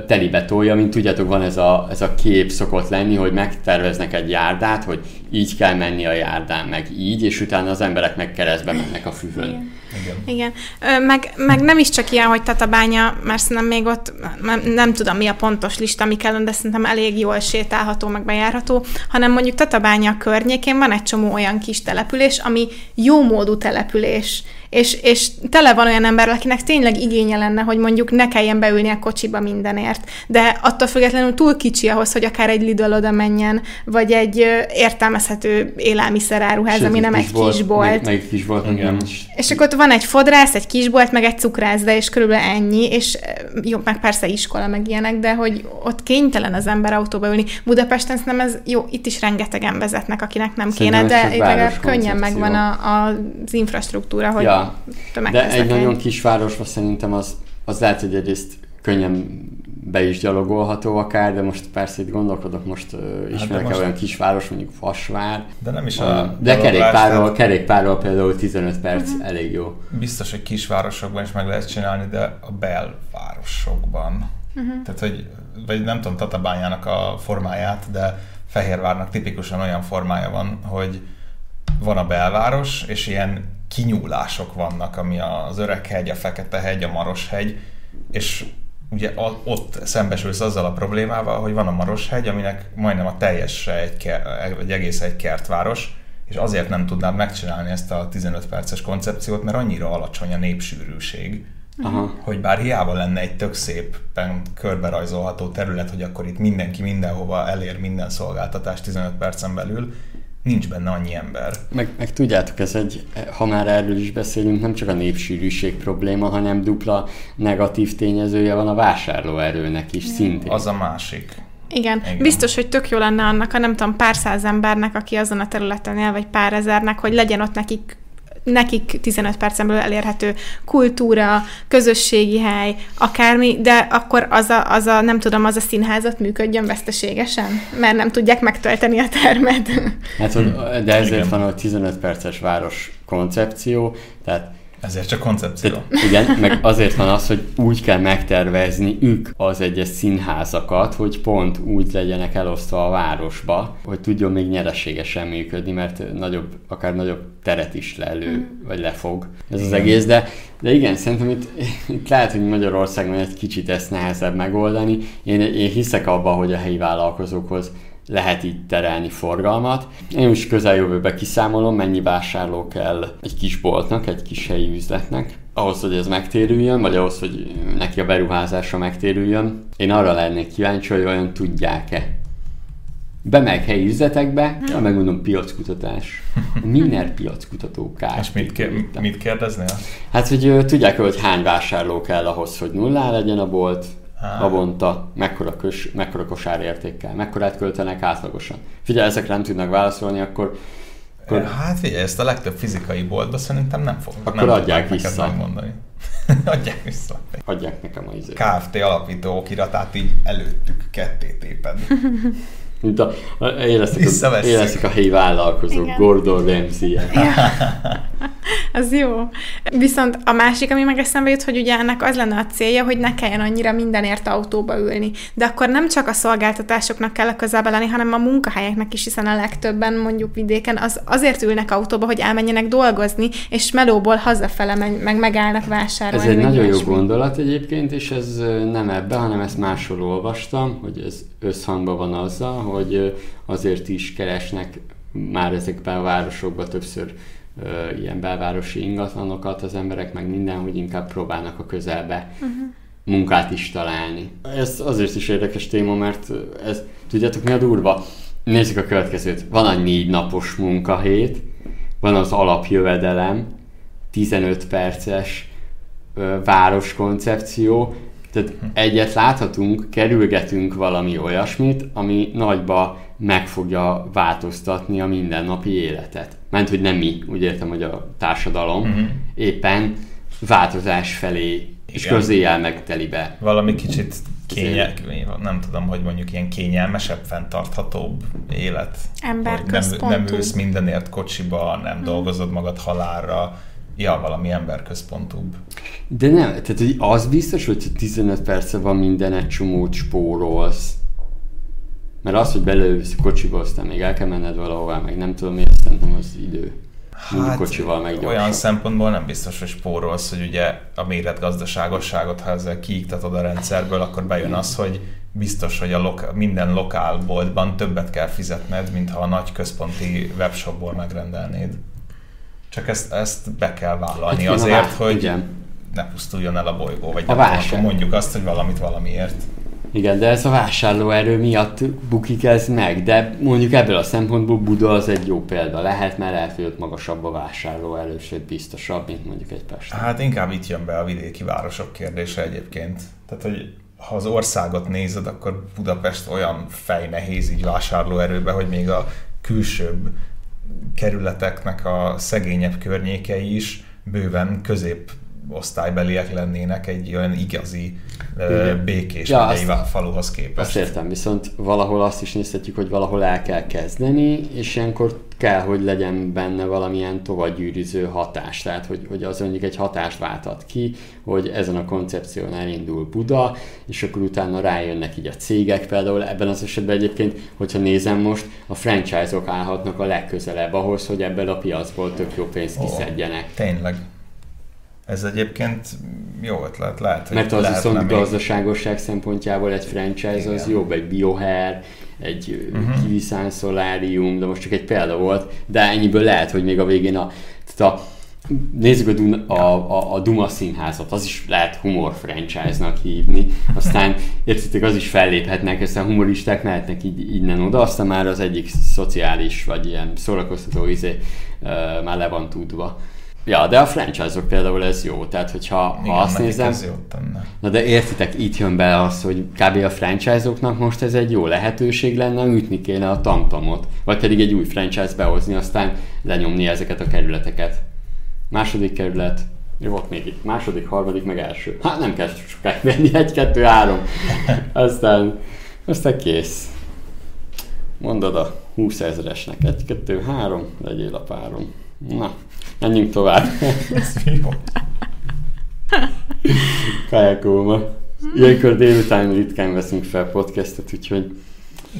B: telibe tolja, mint tudjátok, van ez a, ez a kép szokott lenni, hogy megterveznek egy járdát, hogy így kell menni a járdán, meg így, és utána az emberek meg keresztbe mennek a füvön.
C: Igen. Igen. Igen. Ö, meg, meg nem is csak ilyen, hogy Tatabánya, mert szerintem még ott nem, nem tudom mi a pontos lista, mi kellene, de szerintem elég jól sétálható, meg bejárható, hanem mondjuk Tatabánya környékén van egy csomó olyan kis település, ami jó módú település és, és tele van olyan ember, akinek tényleg igénye lenne, hogy mondjuk ne kelljen beülni a kocsiba mindenért, de attól függetlenül túl kicsi ahhoz, hogy akár egy Lidl oda menjen, vagy egy értelmezhető élelmiszeráruház, Sőt, ami nem egy
B: volt,
C: kisbolt. Meg,
B: meg kisbolt, igen.
C: És akkor ott van egy fodrász, egy kisbolt, meg egy cukrászda, és körülbelül ennyi, és jó, meg persze iskola, meg ilyenek, de hogy ott kénytelen az ember autóba ülni. Budapesten nem ez, jó, itt is rengetegen vezetnek, akinek nem Szerintem kéne, de legalább könnyen megvan a, a, az infrastruktúra, hogy ja,
B: de egy nagyon kisvárosban szerintem az, az lehet, hogy egyrészt könnyen be is gyalogolható akár, de most persze itt gondolkodok, most uh, ismerek hát olyan kisváros, mondjuk Fasvár.
A: De nem is a...
B: De kerékpárral, tehát... kerékpárral például 15 perc uh-huh. elég jó.
A: Biztos, hogy kisvárosokban is meg lehet csinálni, de a belvárosokban. Uh-huh. Tehát, hogy, vagy nem tudom Tatabányának a formáját, de Fehérvárnak tipikusan olyan formája van, hogy van a belváros, és ilyen kinyúlások vannak, ami az Öreg-hegy, a Fekete-hegy, a Maros-hegy, és ugye ott szembesülsz azzal a problémával, hogy van a Maros-hegy, aminek majdnem a teljes egy, egy egész egy kertváros, és azért nem tudnád megcsinálni ezt a 15 perces koncepciót, mert annyira alacsony a népsűrűség, Aha. hogy bár hiába lenne egy tök szépen körberajzolható terület, hogy akkor itt mindenki mindenhova elér minden szolgáltatást 15 percen belül, nincs benne annyi ember.
B: Meg, meg tudjátok, ez egy, ha már erről is beszélünk, nem csak a népsűrűség probléma, hanem dupla negatív tényezője van a vásárlóerőnek is szintén.
A: Az a másik.
C: Igen. Igen, biztos, hogy tök jó lenne annak a nem tudom, pár száz embernek, aki azon a területen él, vagy pár ezernek, hogy legyen ott nekik nekik 15 percen belül elérhető kultúra, közösségi hely, akármi, de akkor az a, az a, nem tudom, az a színházat működjön veszteségesen, mert nem tudják megtölteni a termet.
B: Hát, de ezért Igen. van a 15 perces város koncepció, tehát
A: ezért csak koncepció. Tehát,
B: igen, meg azért van az, hogy úgy kell megtervezni ők az egyes színházakat, hogy pont úgy legyenek elosztva a városba, hogy tudjon még nyereségesen működni, mert nagyobb, akár nagyobb teret is lelő, mm. vagy lefog ez igen. az egész, de, de igen, szerintem itt, itt lehet, hogy Magyarországon egy kicsit ezt nehezebb megoldani. Én, én hiszek abban, hogy a helyi vállalkozókhoz lehet így terelni forgalmat. Én is közeljövőbe kiszámolom, mennyi vásárló kell egy kis boltnak, egy kis helyi üzletnek, ahhoz, hogy ez megtérüljön, vagy ahhoz, hogy neki a beruházása megtérüljön. Én arra lennék kíváncsi, hogy olyan tudják-e. Bemegy helyi üzletekbe, ja, megmondom piackutatás. Miner piackutató kár.
A: És mit, ké- mit kérdeznél?
B: Hát, hogy tudják hogy hány vásárló kell ahhoz, hogy nullá legyen a bolt. Havonta mekkora, kös, mekkora kosárértékkel, mekkorát költenek átlagosan. Figyelj, ezekre nem tudnak válaszolni, akkor
A: akkor... Hát figyelj, ezt a legtöbb fizikai boltban szerintem nem fog.
B: Akkor
A: nem
B: adják vissza.
A: Megmondani. adják vissza.
B: Adják nekem a izét.
A: KFT alapító okiratát így előttük ketté téped.
B: Mint a, éreztek, a, éreztek a helyi vállalkozók, Igen. Gordon Ramsay.
C: Az jó. Viszont a másik, ami meg eszembe jut, hogy ugye ennek az lenne a célja, hogy ne kelljen annyira mindenért autóba ülni. De akkor nem csak a szolgáltatásoknak kell a közelbe lenni, hanem a munkahelyeknek is, hiszen a legtöbben mondjuk vidéken az, azért ülnek autóba, hogy elmenjenek dolgozni, és melóból hazafele meg megállnak vásárolni.
B: Ez egy nagyon jó gondolat egyébként, és ez nem ebbe, hanem ezt máshol olvastam, hogy ez összhangban van azzal, hogy azért is keresnek már ezekben a városokban többször ilyen belvárosi ingatlanokat az emberek, meg minden, hogy inkább próbálnak a közelbe uh-huh. munkát is találni. Ez azért is érdekes téma, mert ez, tudjátok mi a durva? Nézzük a következőt. Van a négy napos munkahét, van az alapjövedelem, 15 perces ö, városkoncepció, tehát egyet láthatunk, kerülgetünk valami olyasmit, ami nagyba meg fogja változtatni a mindennapi életet. Ment, hogy nem mi, úgy értem, hogy a társadalom uh-huh. éppen változás felé Igen. és közéjel megtelibe.
A: Valami kicsit kényel, nem tudom, hogy mondjuk ilyen kényelmesebb, fenntarthatóbb élet.
C: Emberközpontú.
A: Nem, nem ülsz mindenért kocsiba, nem hmm. dolgozod magad halálra, ja, valami emberközpontúbb.
B: De nem, tehát hogy az biztos, hogy 15 perce van minden egy csomót spórolsz. Mert az, hogy beleülsz a kocsiba, aztán még el kell menned valahová, meg nem tudom miért, szerintem az idő.
A: Hát, kocsival meg olyan szempontból nem biztos, hogy spórolsz, hogy ugye a méretgazdaságosságot, ha ezzel kiiktatod a rendszerből, akkor bejön az, hogy biztos, hogy a loka- minden lokálboltban többet kell fizetned, mint ha a nagy központi webshopból megrendelnéd. Csak ezt, ezt be kell vállalni hát, azért, hogy igen. ne pusztuljon el a bolygó, vagy a nem mondjuk azt, hogy valamit valamiért.
B: Igen, de ez a vásárlóerő miatt bukik ez meg, de mondjuk ebből a szempontból Buda az egy jó példa lehet, mert lehet, magasabb a vásárlóerő, sőt biztosabb, mint mondjuk egy Pest.
A: Hát inkább itt jön be a vidéki városok kérdése egyébként. Tehát, hogy ha az országot nézed, akkor Budapest olyan fejnehéz így vásárlóerőbe, hogy még a külsőbb kerületeknek a szegényebb környékei is bőven közép osztálybeliek lennének egy olyan igazi Igen. békés ja, azt, faluhoz képest.
B: Azt értem, viszont valahol azt is nézhetjük, hogy valahol el kell kezdeni, és ilyenkor kell, hogy legyen benne valamilyen tovagyűrűző hatás, tehát hogy, hogy az mondjuk egy hatást váltat ki, hogy ezen a koncepción elindul Buda, és akkor utána rájönnek így a cégek, például ebben az esetben egyébként, hogyha nézem most, a franchise-ok állhatnak a legközelebb ahhoz, hogy ebből a piacból tök jó pénzt kiszedjenek.
A: Oh, tényleg. Ez egyébként jó ötlet, lehet,
B: hogy Mert az viszont még... gazdaságosság szempontjából egy franchise Igen. az jobb, egy biohair, egy uh-huh. kiviszán szolárium, de most csak egy példa volt, de ennyiből lehet, hogy még a végén a, tehát a nézzük a, Dun- a, a, a Duma színházat, az is lehet humor franchise-nak hívni, aztán értitek, az is felléphetnek, aztán humoristák mehetnek így innen oda, aztán már az egyik szociális, vagy ilyen szórakoztató izé uh, már le van tudva. Ja, de a franchise-ok például ez jó, tehát hogyha Igen, ha azt nézem... Ez jó tenne. Na de értitek, itt jön be az, hogy kb. a franchise-oknak most ez egy jó lehetőség lenne, ütni kéne a tamtamot, vagy pedig egy új franchise behozni, aztán lenyomni ezeket a kerületeket. Második kerület, volt még itt, második, harmadik, meg első. Hát nem kell sokáig menni, egy, kettő, három. Aztán, aztán kész. Mondod a 20 ezeresnek, egy, kettő, három, legyél a párom. Na, menjünk tovább. Kajakulma. Ilyenkor délután ritkán veszünk fel podcastet, úgyhogy...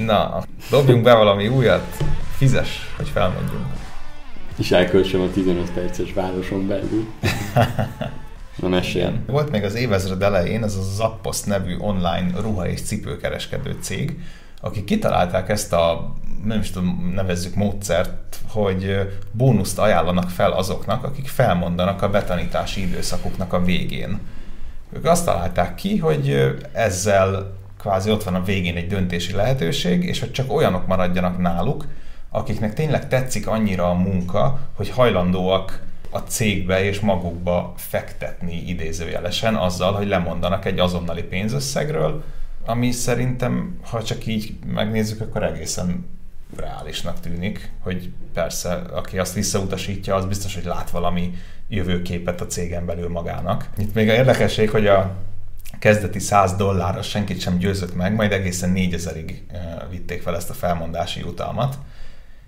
A: Na, dobjunk be valami újat, fizes, hogy felmondjunk.
B: És elköltsem a 15 perces városon belül. Na mesélj.
A: Volt még az évezred elején ez a Zappos nevű online ruha és cipőkereskedő cég, akik kitalálták ezt a, nem is tudom, nevezzük módszert, hogy bónuszt ajánlanak fel azoknak, akik felmondanak a betanítási időszakuknak a végén. Ők azt találták ki, hogy ezzel kvázi ott van a végén egy döntési lehetőség, és hogy csak olyanok maradjanak náluk, akiknek tényleg tetszik annyira a munka, hogy hajlandóak a cégbe és magukba fektetni idézőjelesen azzal, hogy lemondanak egy azonnali pénzösszegről, ami szerintem, ha csak így megnézzük, akkor egészen reálisnak tűnik, hogy persze, aki azt visszautasítja, az biztos, hogy lát valami jövőképet a cégen belül magának. Itt még a érdekesség, hogy a kezdeti 100 dollárra senkit sem győzött meg, majd egészen 4000-ig eh, vitték fel ezt a felmondási jutalmat.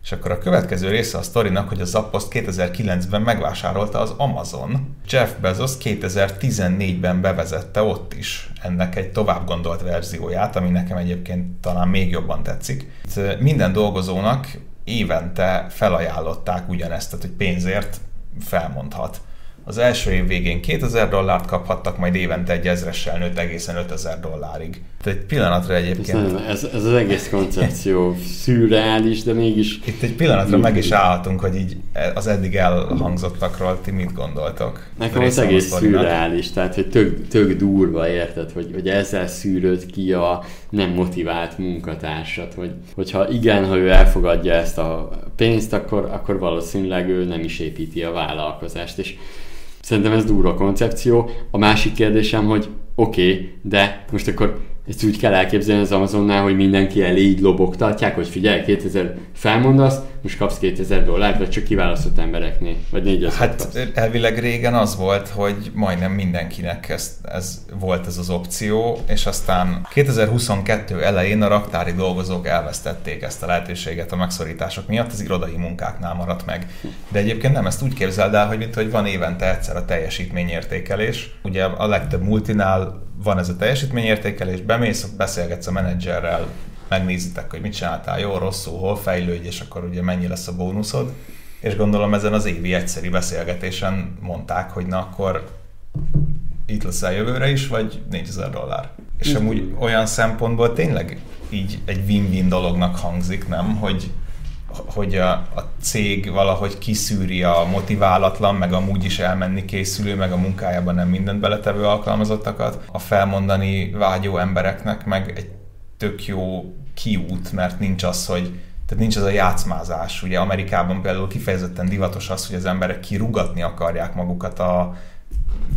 A: És akkor a következő része a sztorinak, hogy a Zappos 2009-ben megvásárolta az Amazon. Jeff Bezos 2014-ben bevezette ott is ennek egy tovább gondolt verzióját, ami nekem egyébként talán még jobban tetszik. Minden dolgozónak évente felajánlották ugyanezt, tehát hogy pénzért felmondhat. Az első év végén 2000 dollárt kaphattak, majd évente egy ezressel nőtt egészen 5000 dollárig. Tehát egy pillanatra egyébként...
B: Ez, ez, az egész koncepció szürreális, de mégis...
A: Itt egy pillanatra meg is állhatunk, hogy így az eddig elhangzottakról ti mit gondoltok?
B: Nekem az egész szürreális, tehát hogy tök, tök durva, érted, hogy, hogy ezzel szűröd ki a nem motivált munkatársat, hogy, hogyha igen, ha ő elfogadja ezt a pénzt, akkor, akkor valószínűleg ő nem is építi a vállalkozást, és Szerintem ez durva koncepció. A másik kérdésem, hogy oké, okay, de most akkor ezt úgy kell elképzelni az Amazonnál, hogy mindenki elé így lobogtatják, hogy figyelj, 2000 felmondasz, most kapsz 2000 dollárt, vagy csak kiválasztott embereknél, vagy négy
A: az Hát kapsz. elvileg régen az volt, hogy majdnem mindenkinek ez, ez volt ez az opció, és aztán 2022 elején a raktári dolgozók elvesztették ezt a lehetőséget a megszorítások miatt, az irodai munkáknál maradt meg. De egyébként nem ezt úgy képzeld el, hogy mint hogy van évente egyszer a teljesítményértékelés. Ugye a legtöbb multinál van ez a teljesítményértékelés, bemész, beszélgetsz a menedzserrel, megnézitek, hogy mit csináltál, jó, rosszul, hol fejlődj, és akkor ugye mennyi lesz a bónuszod. És gondolom ezen az évi egyszeri beszélgetésen mondták, hogy na akkor itt leszel jövőre is, vagy 4000 dollár. És amúgy olyan szempontból tényleg így egy win-win dolognak hangzik, nem? Hogy, hogy a, a cég valahogy kiszűri a motiválatlan, meg amúgy is elmenni készülő, meg a munkájában nem mindent beletevő alkalmazottakat, a felmondani vágyó embereknek meg egy tök jó kiút, mert nincs az, hogy tehát nincs az a játszmázás. Ugye Amerikában például kifejezetten divatos az, hogy az emberek kirugatni akarják magukat a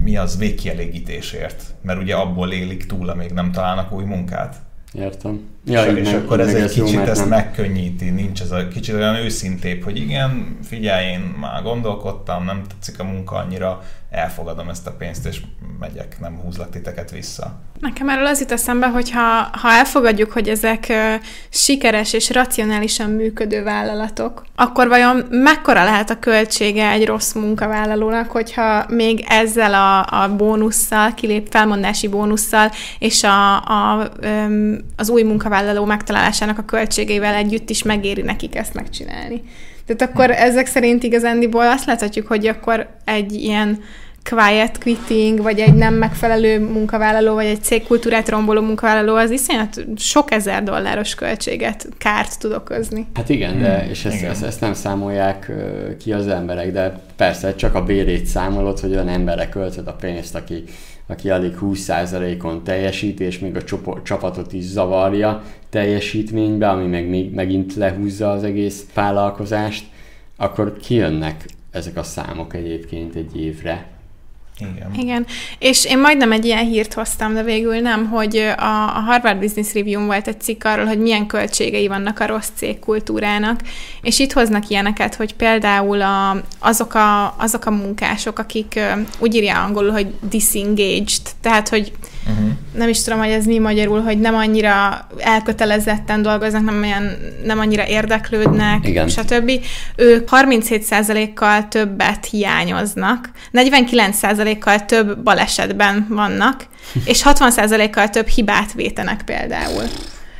A: mi az végkielégítésért, mert ugye abból élik túl, amíg nem találnak új munkát.
B: Értem.
A: Ja, és, és meg, akkor ez egy kicsit jó, ezt nem... megkönnyíti, nincs ez a kicsit olyan őszintébb, hogy igen, figyelj, én már gondolkodtam, nem tetszik a munka annyira, elfogadom ezt a pénzt, és megyek, nem húzlak titeket vissza.
C: Nekem erről az jut eszembe, hogy ha, ha elfogadjuk, hogy ezek sikeres és racionálisan működő vállalatok, akkor vajon mekkora lehet a költsége egy rossz munkavállalónak, hogyha még ezzel a, a bónusszal, kilép felmondási bónusszal, és a, a, az új munkavállaló megtalálásának a költségével együtt is megéri nekik ezt megcsinálni. Tehát akkor ezek szerint igazándiból azt láthatjuk, hogy akkor egy ilyen quiet quitting, vagy egy nem megfelelő munkavállaló, vagy egy cégkultúrát romboló munkavállaló, az iszonyat sok ezer dolláros költséget, kárt tud okozni.
B: Hát igen, de hmm, és ezt, igen. Ezt, ezt nem számolják ki az emberek, de persze csak a bérét számolod, hogy olyan emberre költöd a pénzt, aki, aki alig 20%-on teljesít, és még a csapatot is zavarja teljesítménybe, ami meg még, megint lehúzza az egész vállalkozást, akkor kijönnek ezek a számok egyébként egy évre.
C: Igen. Igen. És én majdnem egy ilyen hírt hoztam, de végül nem, hogy a, Harvard Business Review volt egy cikk arról, hogy milyen költségei vannak a rossz cégkultúrának, és itt hoznak ilyeneket, hogy például a, azok, a, azok a munkások, akik úgy írja angolul, hogy disengaged, tehát, hogy uh-huh. nem is tudom, hogy ez mi magyarul, hogy nem annyira elkötelezetten dolgoznak, nem, olyan, nem annyira érdeklődnek, Igen. stb. Ők 37%-kal többet hiányoznak, 49%-kal több balesetben vannak, és 60%-kal több hibát vétenek például.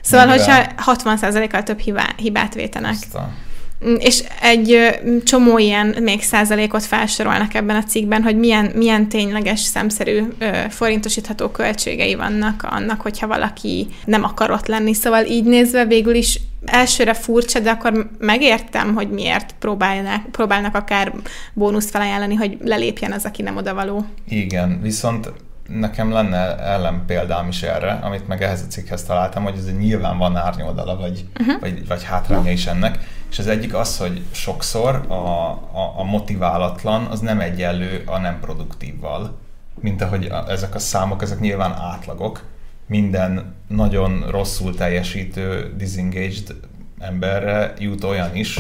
C: Szóval, hogyha 60%-kal több hibát vétenek. Aztán. Mm, és egy csomó ilyen még százalékot felsorolnak ebben a cikkben, hogy milyen, milyen tényleges, szemszerű forintosítható költségei vannak annak, hogyha valaki nem akar ott lenni. Szóval így nézve végül is elsőre furcsa, de akkor megértem, hogy miért próbálnak, próbálnak akár bónuszt felajánlani, hogy lelépjen az, aki nem odavaló.
A: Igen, viszont nekem lenne ellenpéldám is erre, amit meg ehhez a cikkhez találtam, hogy ez nyilván van árnyoldala, vagy, uh-huh. vagy, vagy hátránya is ennek, És az egyik az, hogy sokszor a, a, a motiválatlan az nem egyenlő a nem produktívval. Mint ahogy a, ezek a számok, ezek nyilván átlagok. Minden nagyon rosszul teljesítő, disengaged emberre jut olyan is,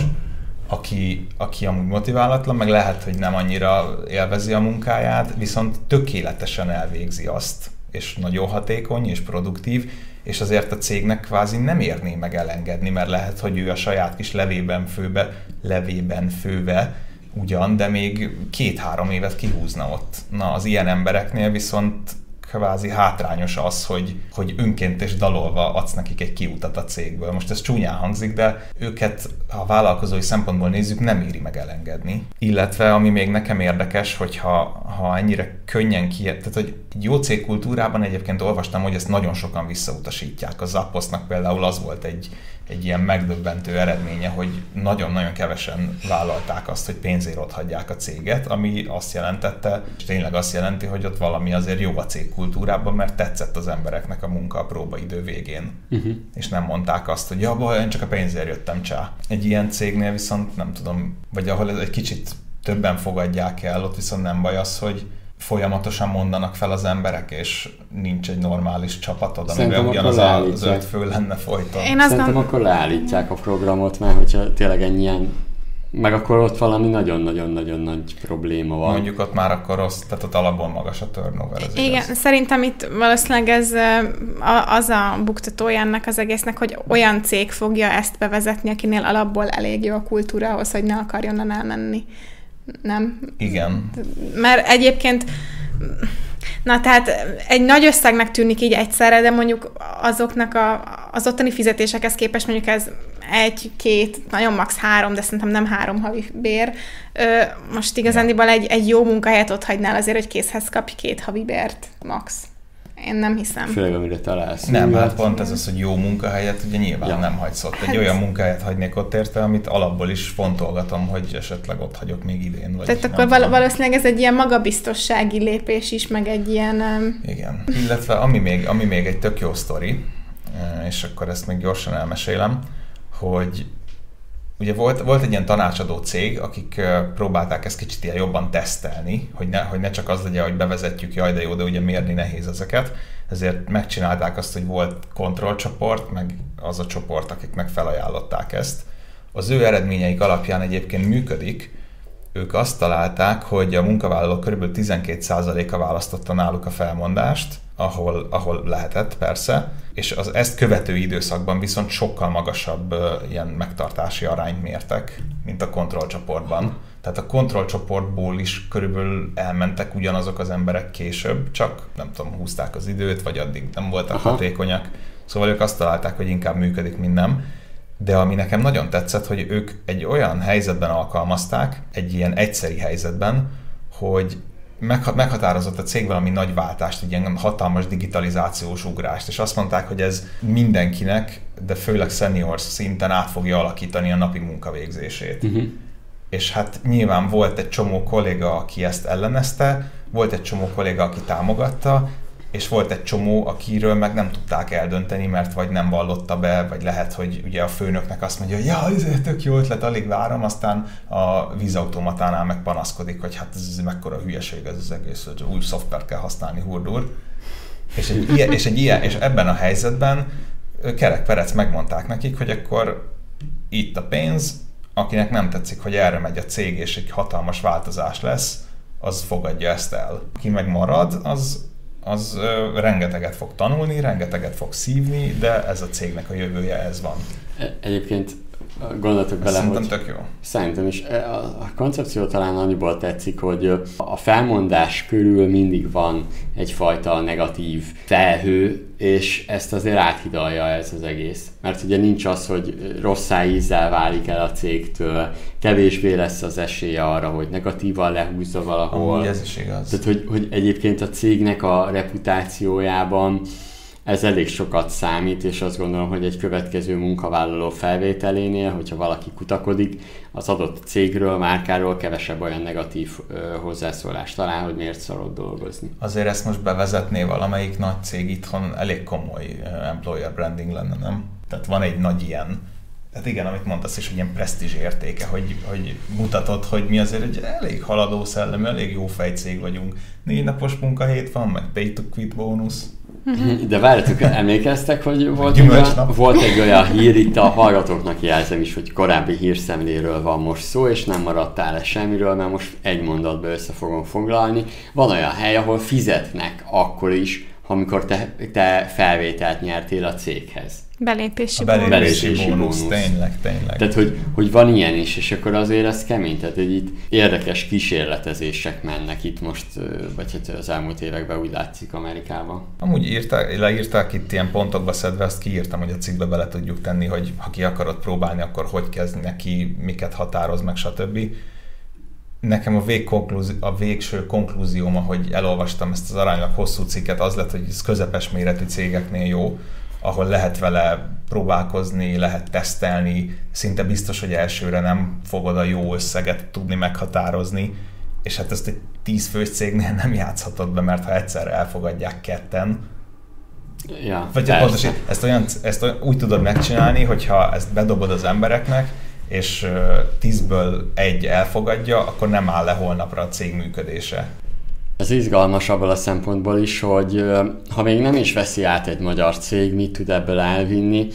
A: aki, aki amúgy motiválatlan, meg lehet, hogy nem annyira élvezi a munkáját, viszont tökéletesen elvégzi azt, és nagyon hatékony és produktív, és azért a cégnek kvázi nem érné meg elengedni, mert lehet, hogy ő a saját kis levében főbe, levében főve ugyan, de még két-három évet kihúzna ott. Na, az ilyen embereknél viszont kvázi hátrányos az, hogy, hogy önként és dalolva adsz nekik egy kiutat a cégből. Most ez csúnyán hangzik, de őket, ha a vállalkozói szempontból nézzük, nem éri meg elengedni. Illetve, ami még nekem érdekes, hogyha ha ennyire könnyen ki... Tehát, hogy jó cégkultúrában egyébként olvastam, hogy ezt nagyon sokan visszautasítják. A Zappostnak például az volt egy, egy ilyen megdöbbentő eredménye, hogy nagyon-nagyon kevesen vállalták azt, hogy pénzért ott hagyják a céget, ami azt jelentette, és tényleg azt jelenti, hogy ott valami azért jó a cégkultúrában, mert tetszett az embereknek a munka a próbaidő végén. Uh-huh. És nem mondták azt, hogy ja, baj, én csak a pénzért jöttem csá. Egy ilyen cégnél viszont nem tudom, vagy ahol ez egy kicsit többen fogadják el, ott viszont nem baj az, hogy folyamatosan mondanak fel az emberek, és nincs egy normális csapatod, amiben ugyanaz az öt fő lenne folyton.
B: Én azt Szerintem nem... akkor leállítják a programot, mert hogyha tényleg ennyien meg akkor ott valami nagyon-nagyon-nagyon nagy probléma van.
A: Mondjuk ott már akkor rossz, tehát ott alapból magas a turnover.
C: Ez Igen, igaz. szerintem itt valószínűleg ez az a buktatója ennek az egésznek, hogy olyan cég fogja ezt bevezetni, akinél alapból elég jó a kultúra ahhoz, hogy ne akarjon elmenni nem?
A: Igen.
C: Mert egyébként Na, tehát egy nagy összegnek tűnik így egyszerre, de mondjuk azoknak a, az ottani fizetésekhez képest mondjuk ez egy, két, nagyon max. három, de szerintem nem három havi bér. Ö, most igazándiból egy, egy jó munkahelyet ott hagynál azért, hogy készhez kapj két havi bért max. Én nem hiszem.
B: Főleg, amire találsz.
A: Nem, hát pont ez az, hogy jó munkahelyet, ugye nyilván ja. nem hagysz ott. Egy hát... olyan munkahelyet hagynék ott érte, amit alapból is fontolgatom, hogy esetleg ott hagyok még idén. Vagy
C: Tehát akkor val- valószínűleg ez egy ilyen magabiztossági lépés is, meg egy ilyen... Um...
A: Igen. Illetve ami még, ami még egy tök jó sztori, eh, és akkor ezt még gyorsan elmesélem, hogy Ugye volt, volt egy ilyen tanácsadó cég, akik próbálták ezt kicsit ilyen jobban tesztelni, hogy ne, hogy ne csak az legyen, hogy bevezetjük, jaj de jó, de ugye mérni nehéz ezeket. Ezért megcsinálták azt, hogy volt kontrollcsoport, meg az a csoport, akiknek felajánlották ezt. Az ő eredményeik alapján egyébként működik. Ők azt találták, hogy a munkavállalók kb. 12%-a választotta náluk a felmondást, ahol, ahol lehetett persze, és az ezt követő időszakban viszont sokkal magasabb uh, ilyen megtartási arányt mértek, mint a kontrollcsoportban. Tehát a kontrollcsoportból is körülbelül elmentek ugyanazok az emberek később, csak nem tudom, húzták az időt, vagy addig nem voltak Aha. hatékonyak. Szóval ők azt találták, hogy inkább működik, mint nem. De ami nekem nagyon tetszett, hogy ők egy olyan helyzetben alkalmazták, egy ilyen egyszeri helyzetben, hogy meghatározott a cég valami nagy váltást, egy ilyen hatalmas digitalizációs ugrást, és azt mondták, hogy ez mindenkinek, de főleg senior szinten át fogja alakítani a napi munkavégzését. Uh-huh. És hát nyilván volt egy csomó kolléga, aki ezt ellenezte, volt egy csomó kolléga, aki támogatta, és volt egy csomó, akiről meg nem tudták eldönteni, mert vagy nem vallotta be, vagy lehet, hogy ugye a főnöknek azt mondja, ja, ez tök jó ötlet, alig várom, aztán a vízautomatánál meg panaszkodik, hogy hát ez mekkora hülyeség ez az egész, hogy új szoftvert kell használni, hurdur. És egy, ilyen, és egy ilyen, és ebben a helyzetben Kerek Perec megmondták nekik, hogy akkor itt a pénz, akinek nem tetszik, hogy erre megy a cég, és egy hatalmas változás lesz, az fogadja ezt el. Ki meg marad, az az rengeteget fog tanulni, rengeteget fog szívni, de ez a cégnek a jövője, ez van.
B: E, egyébként gondoltok bele,
A: Szerintem hogy... tök jó.
B: Szerintem is. E, a koncepció talán annyiból tetszik, hogy a felmondás körül mindig van egyfajta negatív felhő, és ezt azért áthidalja ez az egész. Mert ugye nincs az, hogy rossz ízzel válik el a cégtől, kevésbé lesz az esélye arra, hogy negatívan lehúzza valahol.
A: Amúgy ez is igaz.
B: Tehát, hogy, hogy egyébként a cégnek a reputációjában ez elég sokat számít, és azt gondolom, hogy egy következő munkavállaló felvételénél, hogyha valaki kutakodik, az adott cégről, márkáról kevesebb olyan negatív ö, hozzászólást talál, hogy miért szarod dolgozni.
A: Azért ezt most bevezetné valamelyik nagy cég itthon, elég komoly employer branding lenne, nem? Tehát van egy nagy ilyen tehát igen, amit mondasz is, hogy ilyen presztízs értéke, hogy, hogy mutatod, hogy mi azért egy elég haladó szellemű, elég jó fejcég vagyunk. Négy napos munkahét van, meg pay to quit bónusz.
B: De várjátok, emlékeztek, hogy volt egy, olyan, volt egy olyan hír, itt a hallgatóknak jelzem is, hogy korábbi hírszemléről van most szó, és nem maradtál le semmiről, mert most egy mondatba össze fogom foglalni. Van olyan hely, ahol fizetnek akkor is, amikor te, te felvételt nyertél a céghez.
C: Belépési,
A: a belépési, belépési bónusz. bónusz. Tényleg, tényleg.
B: Tehát, hogy, hogy van ilyen is, és akkor azért ez kemény. Tehát, hogy itt érdekes kísérletezések mennek itt most, vagy hát az elmúlt években úgy látszik Amerikában.
A: Amúgy írták, leírták itt ilyen pontokba szedve, azt kiírtam, hogy a cikkbe bele tudjuk tenni, hogy ha ki akarod próbálni, akkor hogy kezd neki, miket határoz meg, stb nekem a, végkonklúzi, a végső konklúzióm, ahogy elolvastam ezt az aránylag hosszú cikket, az lett, hogy ez közepes méretű cégeknél jó, ahol lehet vele próbálkozni, lehet tesztelni, szinte biztos, hogy elsőre nem fogod a jó összeget tudni meghatározni, és hát ezt egy tíz fős cégnél nem játszhatod be, mert ha egyszer elfogadják ketten,
B: Ja,
A: Vagy pontosan, ezt, olyan, ezt olyan, úgy tudod megcsinálni, hogyha ezt bedobod az embereknek, és tízből egy elfogadja, akkor nem áll le holnapra a cég működése.
B: Ez izgalmas abban a szempontból is, hogy ha még nem is veszi át egy magyar cég, mit tud ebből elvinni,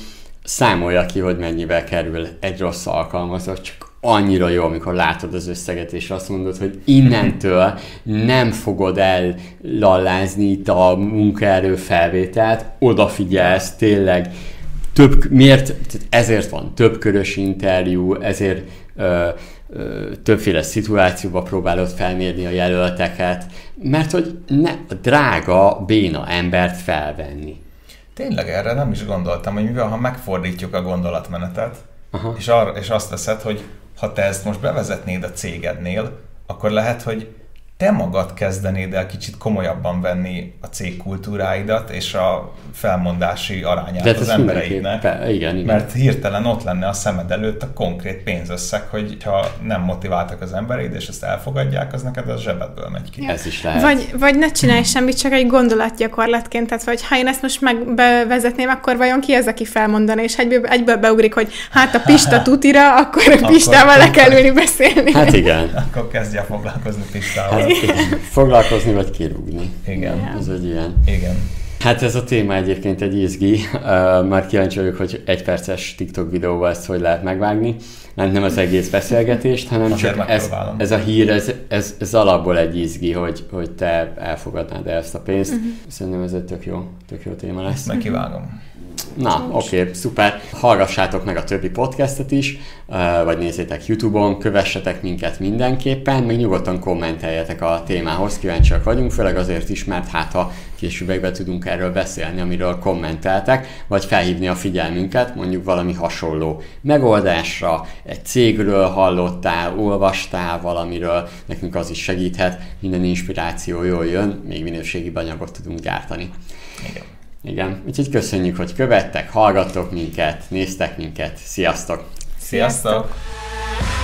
B: számolja ki, hogy mennyibe kerül egy rossz alkalmazott, csak annyira jó, amikor látod az összeget, és azt mondod, hogy innentől nem fogod ellallázni itt a munkaerő felvételt, odafigyelsz, tényleg több, miért, ezért van több körös interjú, ezért ö, többféle szituációba próbálod felmérni a jelölteket, mert hogy ne, drága, béna embert felvenni.
A: Tényleg erre nem is gondoltam, hogy mivel ha megfordítjuk a gondolatmenetet, és, arra, és azt veszed, hogy ha te ezt most bevezetnéd a cégednél, akkor lehet, hogy te magad kezdenéd el kicsit komolyabban venni a cég kultúráidat és a felmondási arányát De az embereidnek.
B: Igen, igen.
A: Mert hirtelen ott lenne a szemed előtt a konkrét pénzösszeg, hogy ha nem motiváltak az embereid, és ezt elfogadják, az neked a zsebedből megy ki.
B: Ja. Ez is lehet.
C: Vagy, vagy ne csinálj semmit, csak egy gondolatgyakorlatként, tehát vagy ha én ezt most megbevezetném, akkor vajon ki az, aki felmondaná, és egyből, egyből beugrik, hogy hát a Pista tutira, akkor a Pistával le kell ülni beszélni.
B: Hát igen.
A: akkor kezdje foglalkozni Pistával. Hát
B: Foglalkozni vagy kirúgni.
A: Igen.
B: Ez egy ilyen.
A: Igen.
B: Hát ez a téma egyébként egy izgi. Uh, már kíváncsi vagyok, hogy egy perces TikTok videóval ezt hogy lehet megvágni. Nem, nem az egész beszélgetést, hanem Azért csak ez, ez, a hír, ez, ez, ez alapból egy izgi, hogy, hogy te elfogadnád ezt a pénzt. Uh-huh. Szerintem ez egy tök jó, tök jó téma lesz.
A: Megkivágom.
B: Na, oké, okay, szuper. Hallgassátok meg a többi podcastet is, vagy nézzétek YouTube-on, kövessetek minket mindenképpen, még nyugodtan kommenteljetek a témához, kíváncsiak vagyunk, főleg azért is, mert hát ha későbbekben tudunk erről beszélni, amiről kommenteltek, vagy felhívni a figyelmünket, mondjuk valami hasonló megoldásra, egy cégről hallottál, olvastál valamiről, nekünk az is segíthet, minden inspiráció jól jön, még minőségi anyagot tudunk gyártani.
A: Igen.
B: Igen, úgyhogy köszönjük, hogy követtek, hallgattok minket, néztek minket. Sziasztok!
A: Sziasztok! Sziasztok.